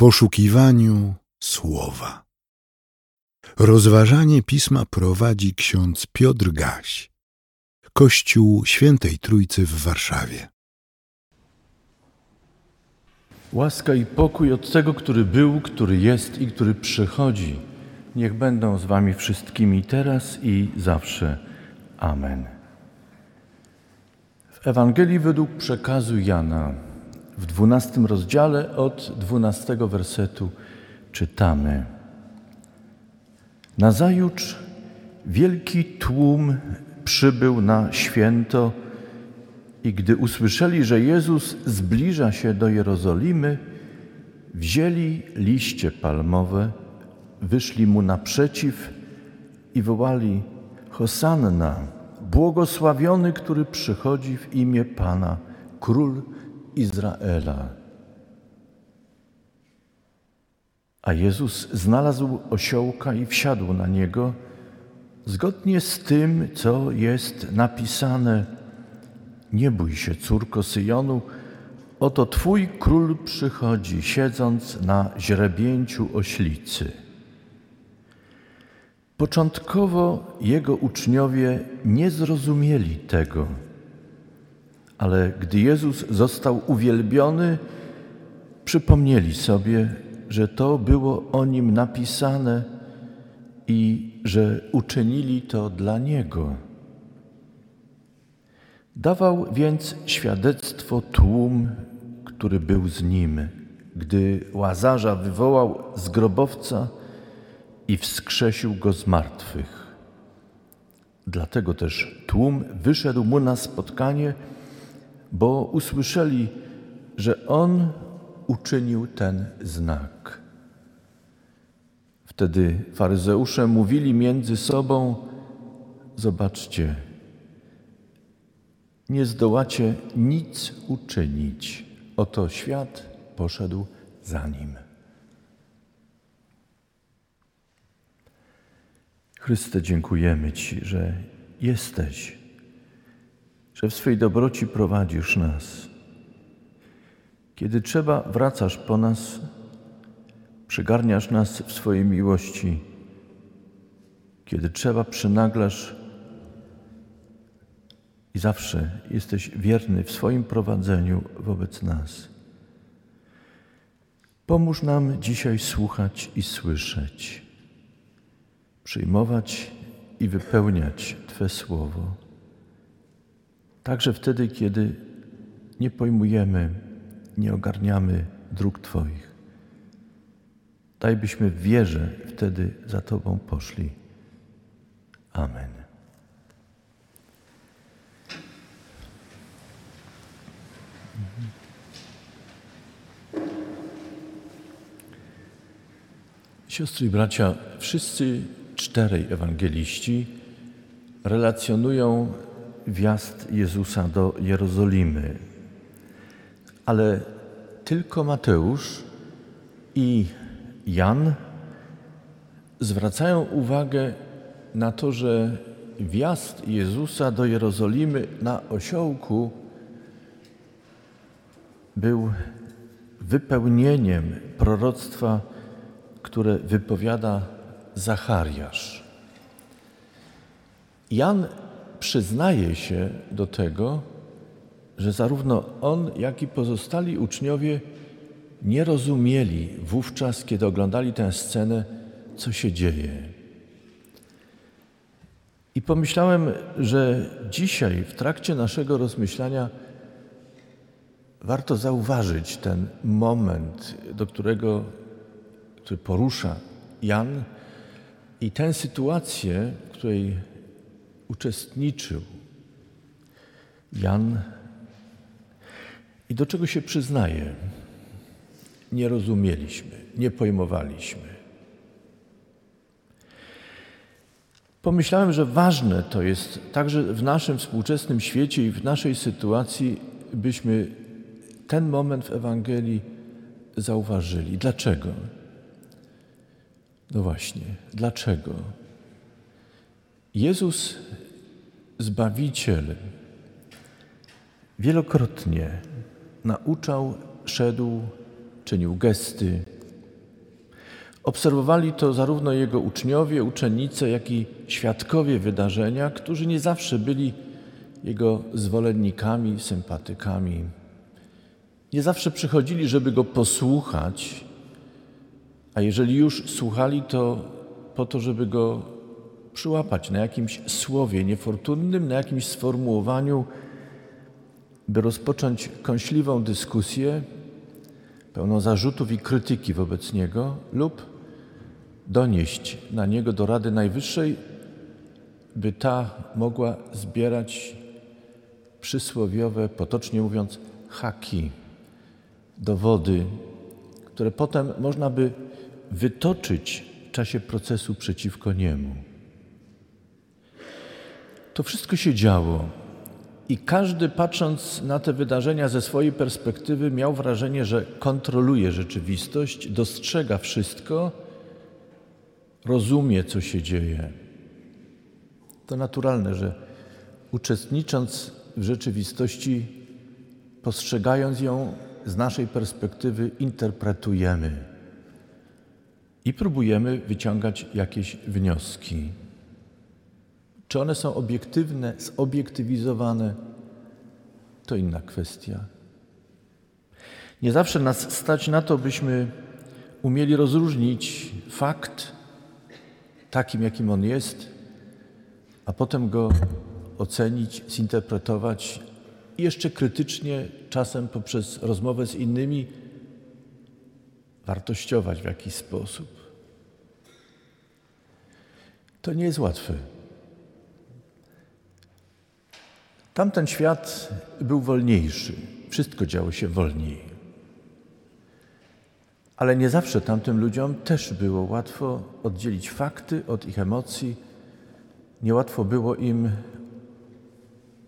poszukiwaniu słowa. Rozważanie pisma prowadzi ksiądz Piotr Gaś, Kościół Świętej Trójcy w Warszawie. Łaska i pokój od tego, który był, który jest i który przychodzi, niech będą z Wami wszystkimi teraz i zawsze. Amen. W Ewangelii według przekazu Jana w dwunastym rozdziale od dwunastego wersetu czytamy. Nazajutrz wielki tłum przybył na święto i gdy usłyszeli, że Jezus zbliża się do Jerozolimy, wzięli liście palmowe, wyszli mu naprzeciw i wołali: Hosanna, błogosławiony, który przychodzi w imię Pana, król Izraela. A Jezus znalazł osiołka i wsiadł na niego, zgodnie z tym, co jest napisane: Nie bój się, córko Syjonu, oto Twój król przychodzi, siedząc na źrebięciu oślicy. Początkowo jego uczniowie nie zrozumieli tego, ale gdy Jezus został uwielbiony, przypomnieli sobie, że to było o nim napisane i że uczynili to dla niego. Dawał więc świadectwo tłum, który był z nim, gdy łazarza wywołał z grobowca i wskrzesił go z martwych. Dlatego też tłum wyszedł mu na spotkanie, bo usłyszeli, że on uczynił ten znak. Wtedy faryzeusze mówili między sobą: Zobaczcie, nie zdołacie nic uczynić. Oto świat poszedł za nim. Chryste, dziękujemy Ci, że jesteś, że w swej dobroci prowadzisz nas. Kiedy trzeba, wracasz po nas, przygarniasz nas w swojej miłości. Kiedy trzeba, przynaglasz i zawsze jesteś wierny w swoim prowadzeniu wobec nas. Pomóż nam dzisiaj słuchać i słyszeć, przyjmować i wypełniać Twe słowo. Także wtedy, kiedy nie pojmujemy, nie ogarniamy dróg Twoich. Daj byśmy w wierze wtedy za Tobą poszli. Amen. Siostry i bracia, wszyscy czterej ewangeliści relacjonują wjazd Jezusa do Jerozolimy, ale tylko Mateusz i Jan zwracają uwagę na to, że wjazd Jezusa do Jerozolimy na osiołku był wypełnieniem proroctwa, które wypowiada Zachariasz. Jan przyznaje się do tego, że zarówno on, jak i pozostali uczniowie nie rozumieli wówczas, kiedy oglądali tę scenę, co się dzieje. I pomyślałem, że dzisiaj w trakcie naszego rozmyślania warto zauważyć ten moment, do którego, który porusza Jan i tę sytuację, w której uczestniczył Jan i do czego się przyznaje nie rozumieliśmy, nie pojmowaliśmy. Pomyślałem, że ważne to jest także w naszym współczesnym świecie i w naszej sytuacji, byśmy ten moment w Ewangelii zauważyli. Dlaczego? No właśnie, dlaczego? Jezus, Zbawiciel, wielokrotnie nauczał, szedł czynił gesty, Obserwowali to zarówno jego uczniowie, uczennice, jak i świadkowie wydarzenia, którzy nie zawsze byli jego zwolennikami, sympatykami. Nie zawsze przychodzili, żeby go posłuchać, a jeżeli już słuchali, to po to, żeby go przyłapać na jakimś słowie niefortunnym, na jakimś sformułowaniu, by rozpocząć kąśliwą dyskusję pełną zarzutów i krytyki wobec niego lub donieść na niego do Rady Najwyższej, by ta mogła zbierać przysłowiowe, potocznie mówiąc, haki, dowody, które potem można by wytoczyć w czasie procesu przeciwko niemu. To wszystko się działo i każdy patrząc na te wydarzenia ze swojej perspektywy miał wrażenie, że kontroluje rzeczywistość, dostrzega wszystko, rozumie, co się dzieje. To naturalne, że uczestnicząc w rzeczywistości, postrzegając ją z naszej perspektywy, interpretujemy i próbujemy wyciągać jakieś wnioski. Czy one są obiektywne, zobiektywizowane, to inna kwestia. Nie zawsze nas stać na to, byśmy umieli rozróżnić fakt takim, jakim on jest, a potem go ocenić, zinterpretować i jeszcze krytycznie, czasem poprzez rozmowę z innymi, wartościować w jakiś sposób. To nie jest łatwe. Tamten świat był wolniejszy, wszystko działo się wolniej. Ale nie zawsze tamtym ludziom też było łatwo oddzielić fakty od ich emocji. Niełatwo było im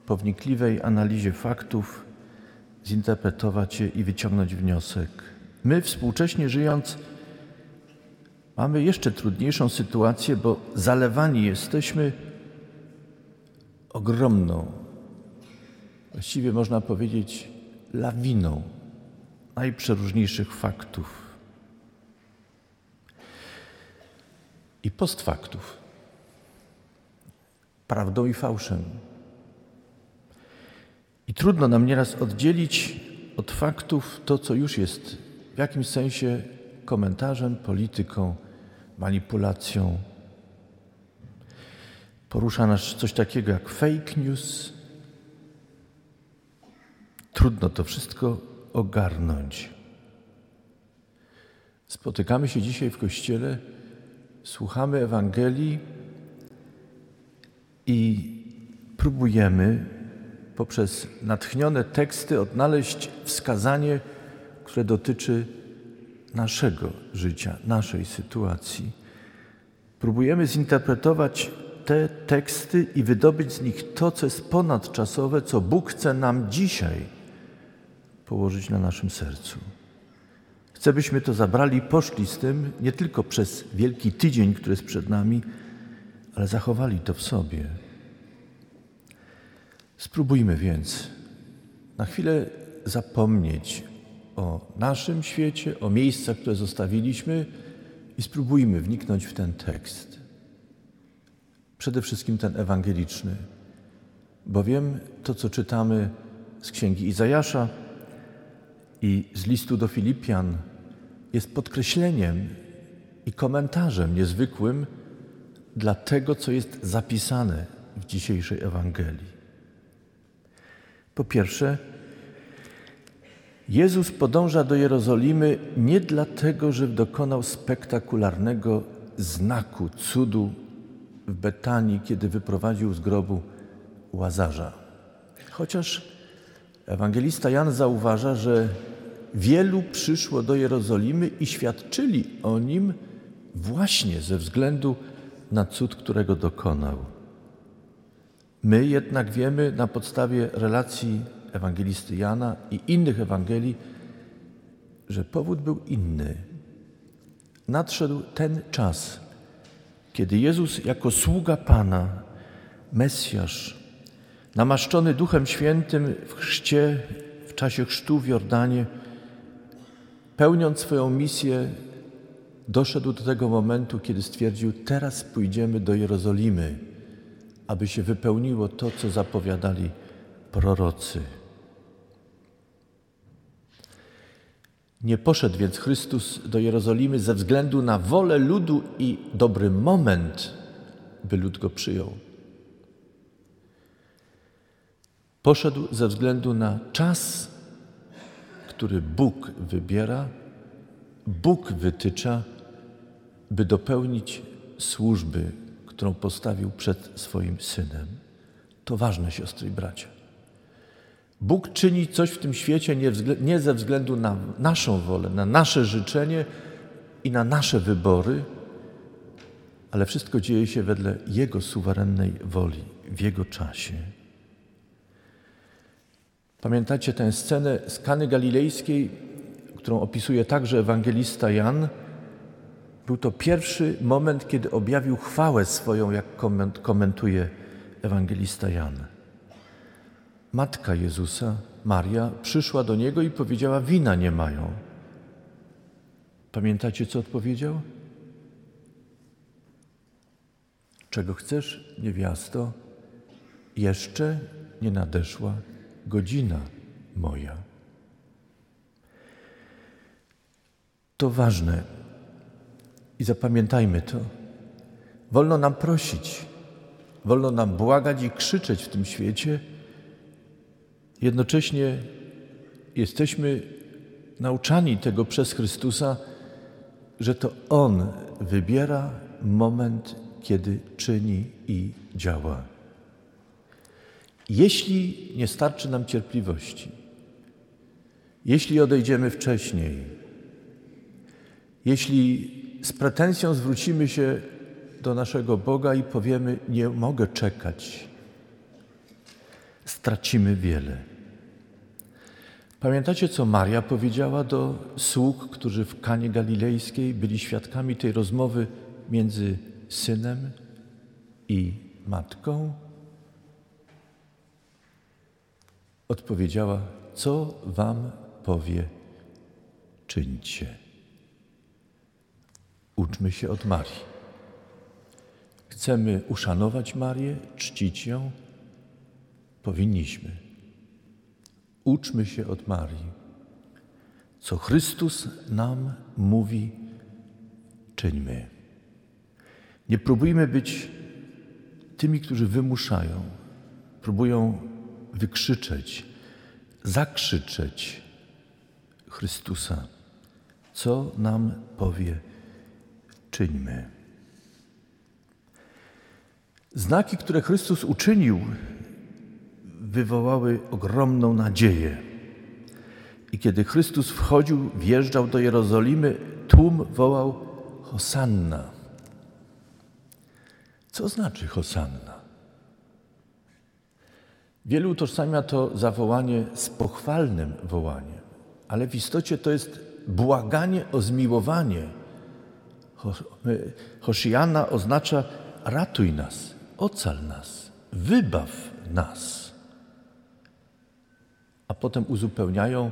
po wnikliwej analizie faktów zinterpretować je i wyciągnąć wniosek. My, współcześnie żyjąc, mamy jeszcze trudniejszą sytuację, bo zalewani jesteśmy ogromną, właściwie można powiedzieć, lawiną najprzeróżniejszych faktów i postfaktów, prawdą i fałszem. I trudno nam nieraz oddzielić od faktów to, co już jest w jakimś sensie komentarzem, polityką, manipulacją. Porusza nas coś takiego jak fake news. Trudno to wszystko ogarnąć. Spotykamy się dzisiaj w kościele, słuchamy Ewangelii i próbujemy poprzez natchnione teksty odnaleźć wskazanie, które dotyczy naszego życia, naszej sytuacji. Próbujemy zinterpretować te teksty i wydobyć z nich to, co jest ponadczasowe, co Bóg chce nam dzisiaj położyć na naszym sercu. Chcę, byśmy to zabrali poszli z tym nie tylko przez wielki tydzień, który jest przed nami, ale zachowali to w sobie. Spróbujmy więc na chwilę zapomnieć o naszym świecie, o miejscach, które zostawiliśmy i spróbujmy wniknąć w ten tekst. Przede wszystkim ten ewangeliczny, bowiem to, co czytamy z księgi Izajasza i z listu do Filipian, jest podkreśleniem i komentarzem niezwykłym dla tego, co jest zapisane w dzisiejszej Ewangelii. Po pierwsze, Jezus podąża do Jerozolimy nie dlatego, że dokonał spektakularnego znaku, cudu w Betanii, kiedy wyprowadził z grobu łazarza. Chociaż ewangelista Jan zauważa, że wielu przyszło do Jerozolimy i świadczyli o nim właśnie ze względu na cud, którego dokonał. My jednak wiemy na podstawie relacji ewangelisty Jana i innych Ewangelii, że powód był inny. Nadszedł ten czas, kiedy Jezus jako sługa Pana, Mesjasz, namaszczony Duchem Świętym w chrzcie, w czasie chrztu w Jordanie, pełniąc swoją misję, doszedł do tego momentu, kiedy stwierdził: Teraz pójdziemy do Jerozolimy, aby się wypełniło to, co zapowiadali prorocy. Nie poszedł więc Chrystus do Jerozolimy ze względu na wolę ludu i dobry moment, by lud go przyjął. Poszedł ze względu na czas, który Bóg wybiera, Bóg wytycza, by dopełnić służby, którą postawił przed swoim synem. To ważne, siostry i bracia. Bóg czyni coś w tym świecie nie, nie ze względu na naszą wolę, na nasze życzenie i na nasze wybory, ale wszystko dzieje się wedle Jego suwerennej woli, w Jego czasie. Pamiętacie tę scenę z Kany Galilejskiej, którą opisuje także ewangelista Jan? Był to pierwszy moment, kiedy objawił chwałę swoją, jak komentuje ewangelista Jan. Matka Jezusa, Maria, przyszła do niego i powiedziała: Wina nie mają. Pamiętacie, co odpowiedział? Czego chcesz, niewiasto? Jeszcze nie nadeszła godzina moja. To ważne i zapamiętajmy to. Wolno nam prosić, wolno nam błagać i krzyczeć w tym świecie. Jednocześnie jesteśmy nauczani tego przez Chrystusa, że to On wybiera moment, kiedy czyni i działa. Jeśli nie starczy nam cierpliwości, jeśli odejdziemy wcześniej, jeśli z pretensją zwrócimy się do naszego Boga i powiemy: Nie mogę czekać, stracimy wiele. Pamiętacie, co Maria powiedziała do sług, którzy w Kanie Galilejskiej byli świadkami tej rozmowy między synem i matką? Odpowiedziała: Co wam powie, czyńcie. Uczmy się od Marii. Chcemy uszanować Marię, czcić ją? Powinniśmy. Uczmy się od Marii. Co Chrystus nam mówi, czyńmy. Nie próbujmy być tymi, którzy wymuszają, próbują wykrzyczeć, zakrzyczeć Chrystusa. Co nam powie, czyńmy. Znaki, które Chrystus uczynił, wywołały ogromną nadzieję. I kiedy Chrystus wchodził, wjeżdżał do Jerozolimy, tłum wołał Hosanna. Co znaczy Hosanna? Wielu utożsamia to zawołanie z pochwalnym wołaniem, ale w istocie to jest błaganie o zmiłowanie. Hoshiana oznacza ratuj nas, ocal nas, wybaw nas. A potem uzupełniają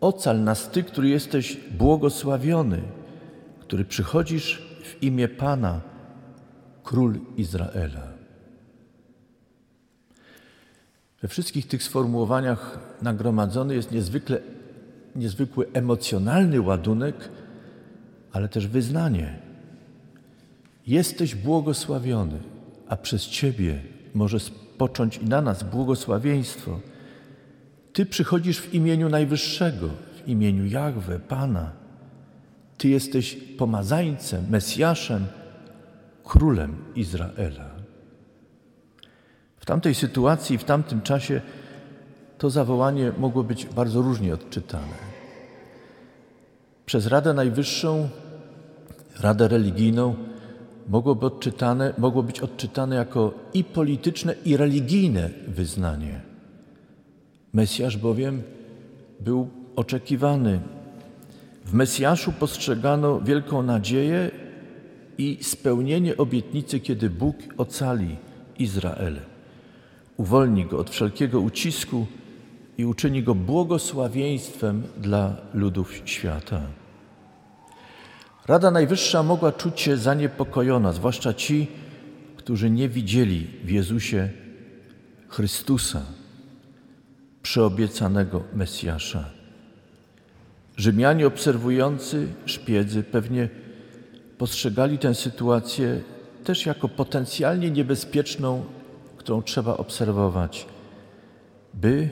ocal nas Ty, który jesteś błogosławiony, który przychodzisz w imię Pana, Król Izraela. We wszystkich tych sformułowaniach nagromadzony jest niezwykle, niezwykły emocjonalny ładunek, ale też wyznanie. Jesteś błogosławiony, a przez Ciebie może spocząć i na nas błogosławieństwo. Ty przychodzisz w imieniu Najwyższego, w imieniu Jahwe, Pana. Ty jesteś pomazańcem, Mesjaszem, królem Izraela. W tamtej sytuacji, w tamtym czasie to zawołanie mogło być bardzo różnie odczytane. Przez Radę Najwyższą, Radę Religijną mogło, być odczytane, mogło być odczytane jako i polityczne, i religijne wyznanie. Mesjasz bowiem był oczekiwany. W Mesjaszu postrzegano wielką nadzieję i spełnienie obietnicy, kiedy Bóg ocali Izrael uwolni go od wszelkiego ucisku i uczyni go błogosławieństwem dla ludów świata. Rada Najwyższa mogła czuć się zaniepokojona, zwłaszcza ci, którzy nie widzieli w Jezusie Chrystusa, przeobiecanego Mesjasza. Rzymianie obserwujący szpiedzy pewnie postrzegali tę sytuację też jako potencjalnie niebezpieczną, którą trzeba obserwować, by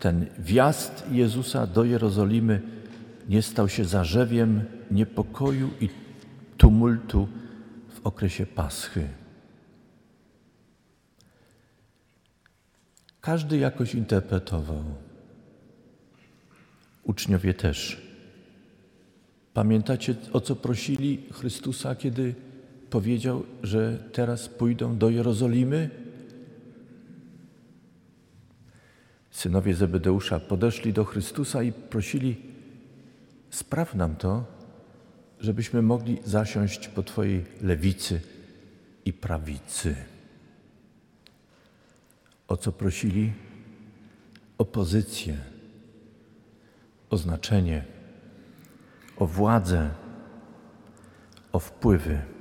ten wjazd Jezusa do Jerozolimy nie stał się zarzewiem niepokoju i tumultu w okresie Paschy. Każdy jakoś interpretował. Uczniowie też. Pamiętacie, o co prosili Chrystusa, kiedy powiedział, że teraz pójdą do Jerozolimy? Synowie Zebedeusza podeszli do Chrystusa i prosili: Spraw nam to, żebyśmy mogli zasiąść po Twojej lewicy i prawicy. O co prosili? O pozycję, o znaczenie, o władzę, o wpływy.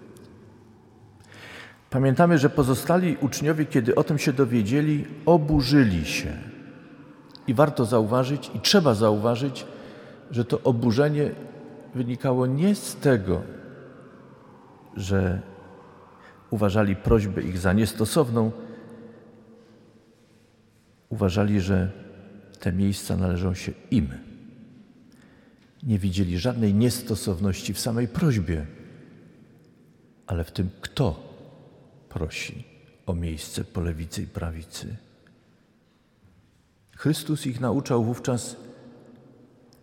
Pamiętamy, że pozostali uczniowie, kiedy o tym się dowiedzieli, oburzyli się. I warto zauważyć, i trzeba zauważyć, że to oburzenie wynikało nie z tego, że uważali prośbę ich za niestosowną, uważali, że te miejsca należą się im. Nie widzieli żadnej niestosowności w samej prośbie, ale w tym, kto prosi o miejsce po lewicy i prawicy. Chrystus ich nauczał wówczas,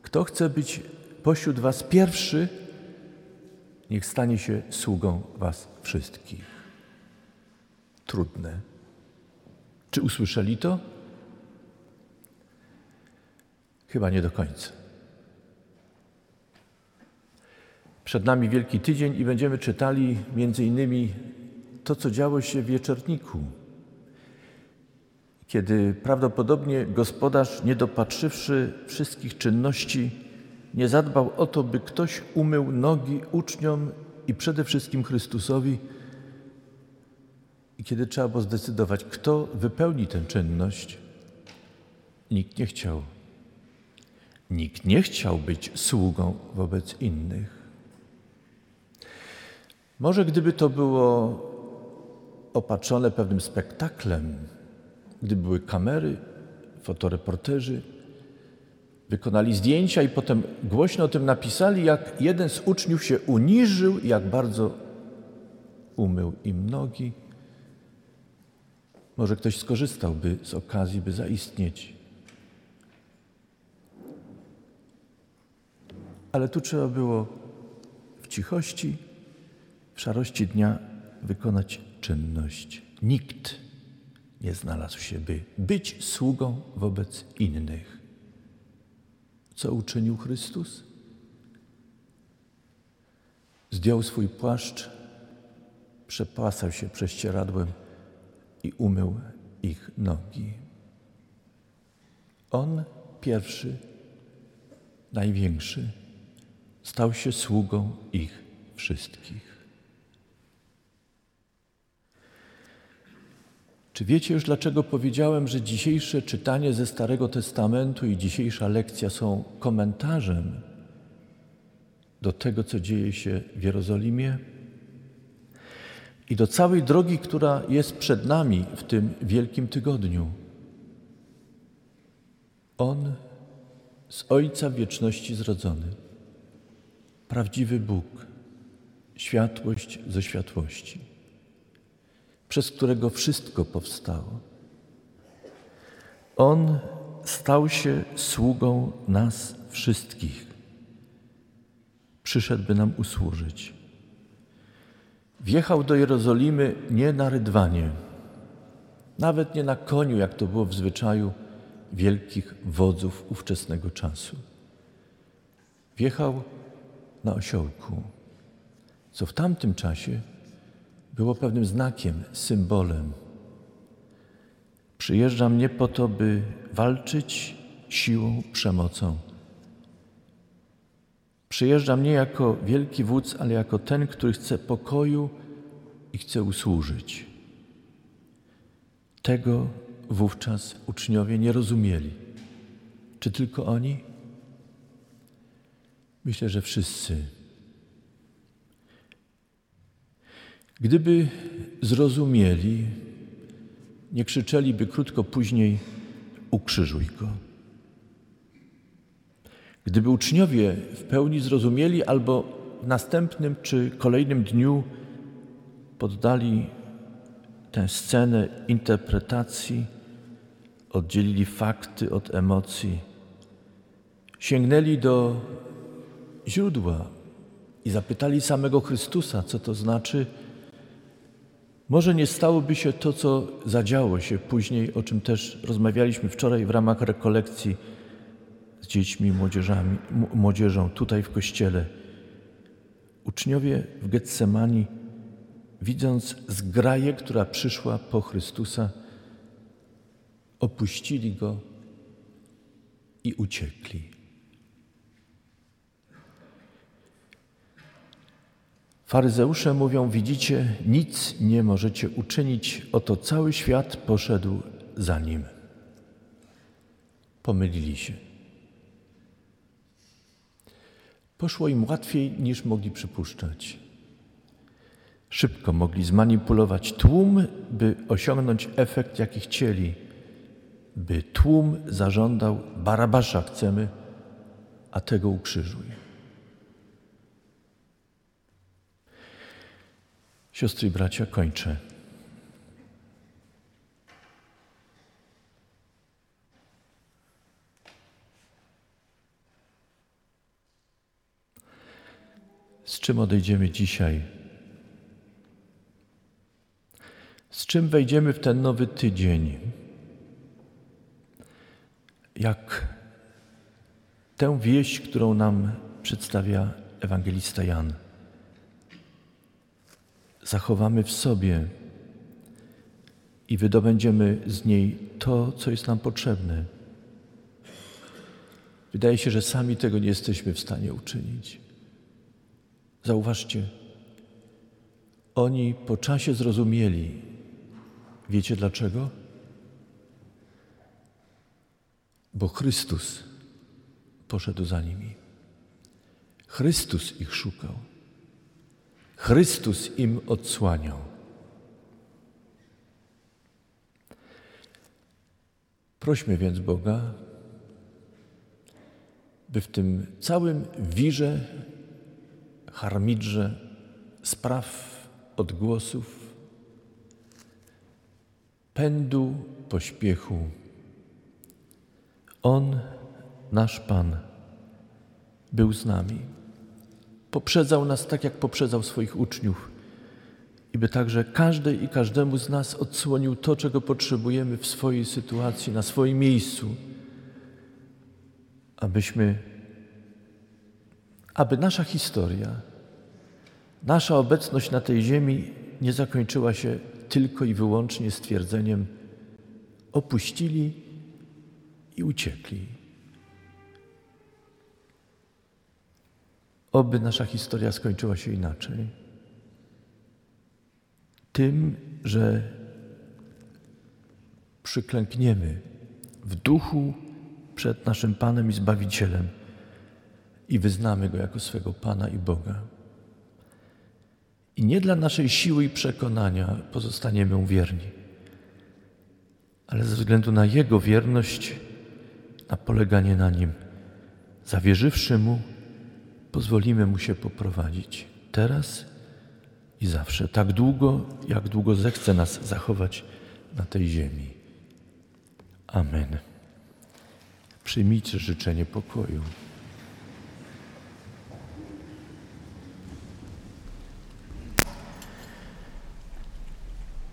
kto chce być pośród Was pierwszy, niech stanie się sługą Was wszystkich. Trudne. Czy usłyszeli to? Chyba nie do końca. Przed nami Wielki Tydzień i będziemy czytali między innymi to, co działo się w wieczorniku, kiedy prawdopodobnie gospodarz, nie dopatrzywszy wszystkich czynności, nie zadbał o to, by ktoś umył nogi uczniom i przede wszystkim Chrystusowi. I kiedy trzeba było zdecydować, kto wypełni tę czynność, nikt nie chciał. Nikt nie chciał być sługą wobec innych. Może gdyby to było opatrzone pewnym spektaklem, gdyby były kamery, fotoreporterzy, wykonali zdjęcia i potem głośno o tym napisali, jak jeden z uczniów się uniżył, jak bardzo umył im nogi. Może ktoś skorzystałby z okazji, by zaistnieć. Ale tu trzeba było w cichości, w szarości dnia wykonać czynność. Nikt nie znalazł się, by być sługą wobec innych. Co uczynił Chrystus? Zdjął swój płaszcz, przepłasał się prześcieradłem i umył ich nogi. On pierwszy, największy, stał się sługą ich wszystkich. Czy wiecie już, dlaczego powiedziałem, że dzisiejsze czytanie ze Starego Testamentu i dzisiejsza lekcja są komentarzem do tego, co dzieje się w Jerozolimie? I do całej drogi, która jest przed nami w tym wielkim tygodniu? On z Ojca wieczności zrodzony, prawdziwy Bóg, światłość ze światłości przez którego wszystko powstało. On stał się sługą nas wszystkich. Przyszedł, by nam usłużyć. Wjechał do Jerozolimy nie na rydwanie, nawet nie na koniu, jak to było w zwyczaju wielkich wodzów ówczesnego czasu. Wjechał na osiołku, co w tamtym czasie było pewnym znakiem, symbolem. Przyjeżdżam nie po to, by walczyć siłą, przemocą, Przyjeżdżam nie jako wielki wódz, ale jako ten, który chce pokoju i chce usłużyć. Tego wówczas uczniowie nie rozumieli. Czy tylko oni? Myślę, że wszyscy. Gdyby zrozumieli, nie krzyczeliby krótko później: Ukrzyżuj go. Gdyby uczniowie w pełni zrozumieli, albo w następnym czy kolejnym dniu poddali tę scenę interpretacji, oddzielili fakty od emocji, sięgnęli do źródła i zapytali samego Chrystusa, co to znaczy, może nie stałoby się to, co zadziało się później, o czym też rozmawialiśmy wczoraj w ramach rekolekcji z dziećmi, młodzieżami, młodzieżą tutaj w kościele. Uczniowie w Getsemani, widząc zgraję, która przyszła po Chrystusa, opuścili go i uciekli. Faryzeusze mówią: Widzicie, nic nie możecie uczynić, oto cały świat poszedł za nim. Pomylili się. Poszło im łatwiej niż mogli przypuszczać. Szybko mogli zmanipulować tłum, by osiągnąć efekt, jaki chcieli, by tłum zażądał Barabasza chcemy, a tego ukrzyżuj. Siostry i bracia, kończę. Z czym odejdziemy dzisiaj? Z czym wejdziemy w ten nowy tydzień? Jak tę wieść, którą nam przedstawia ewangelista Jan zachowamy w sobie i wydobędziemy z niej to, co jest nam potrzebne. Wydaje się, że sami tego nie jesteśmy w stanie uczynić. Zauważcie, oni po czasie zrozumieli. Wiecie dlaczego? Bo Chrystus poszedł za nimi. Chrystus ich szukał. Chrystus im odsłaniał. Prośmy więc Boga, by w tym całym wirze, harmidrze spraw, odgłosów, pędu, pośpiechu, On, nasz Pan, był z nami poprzedzał nas tak, jak poprzedzał swoich uczniów. I by także każdej i każdemu z nas odsłonił to, czego potrzebujemy w swojej sytuacji, na swoim miejscu, abyśmy, aby nasza historia, nasza obecność na tej ziemi nie zakończyła się tylko i wyłącznie stwierdzeniem opuścili i uciekli. Oby nasza historia skończyła się inaczej. Tym, że przyklękniemy w duchu przed naszym Panem i Zbawicielem i wyznamy Go jako swego Pana i Boga. I nie dla naszej siły i przekonania pozostaniemy mu wierni, ale ze względu na Jego wierność, na poleganie na Nim, zawierzywszy Mu, pozwolimy Mu się poprowadzić teraz i zawsze, tak długo, jak długo zechce nas zachować na tej ziemi. Amen. Przyjmijcie życzenie pokoju.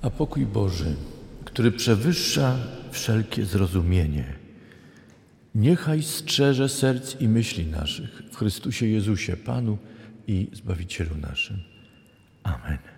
A pokój Boży, który przewyższa wszelkie zrozumienie, Niechaj strzeże serc i myśli naszych w Chrystusie Jezusie, Panu i Zbawicielu naszym. Amen.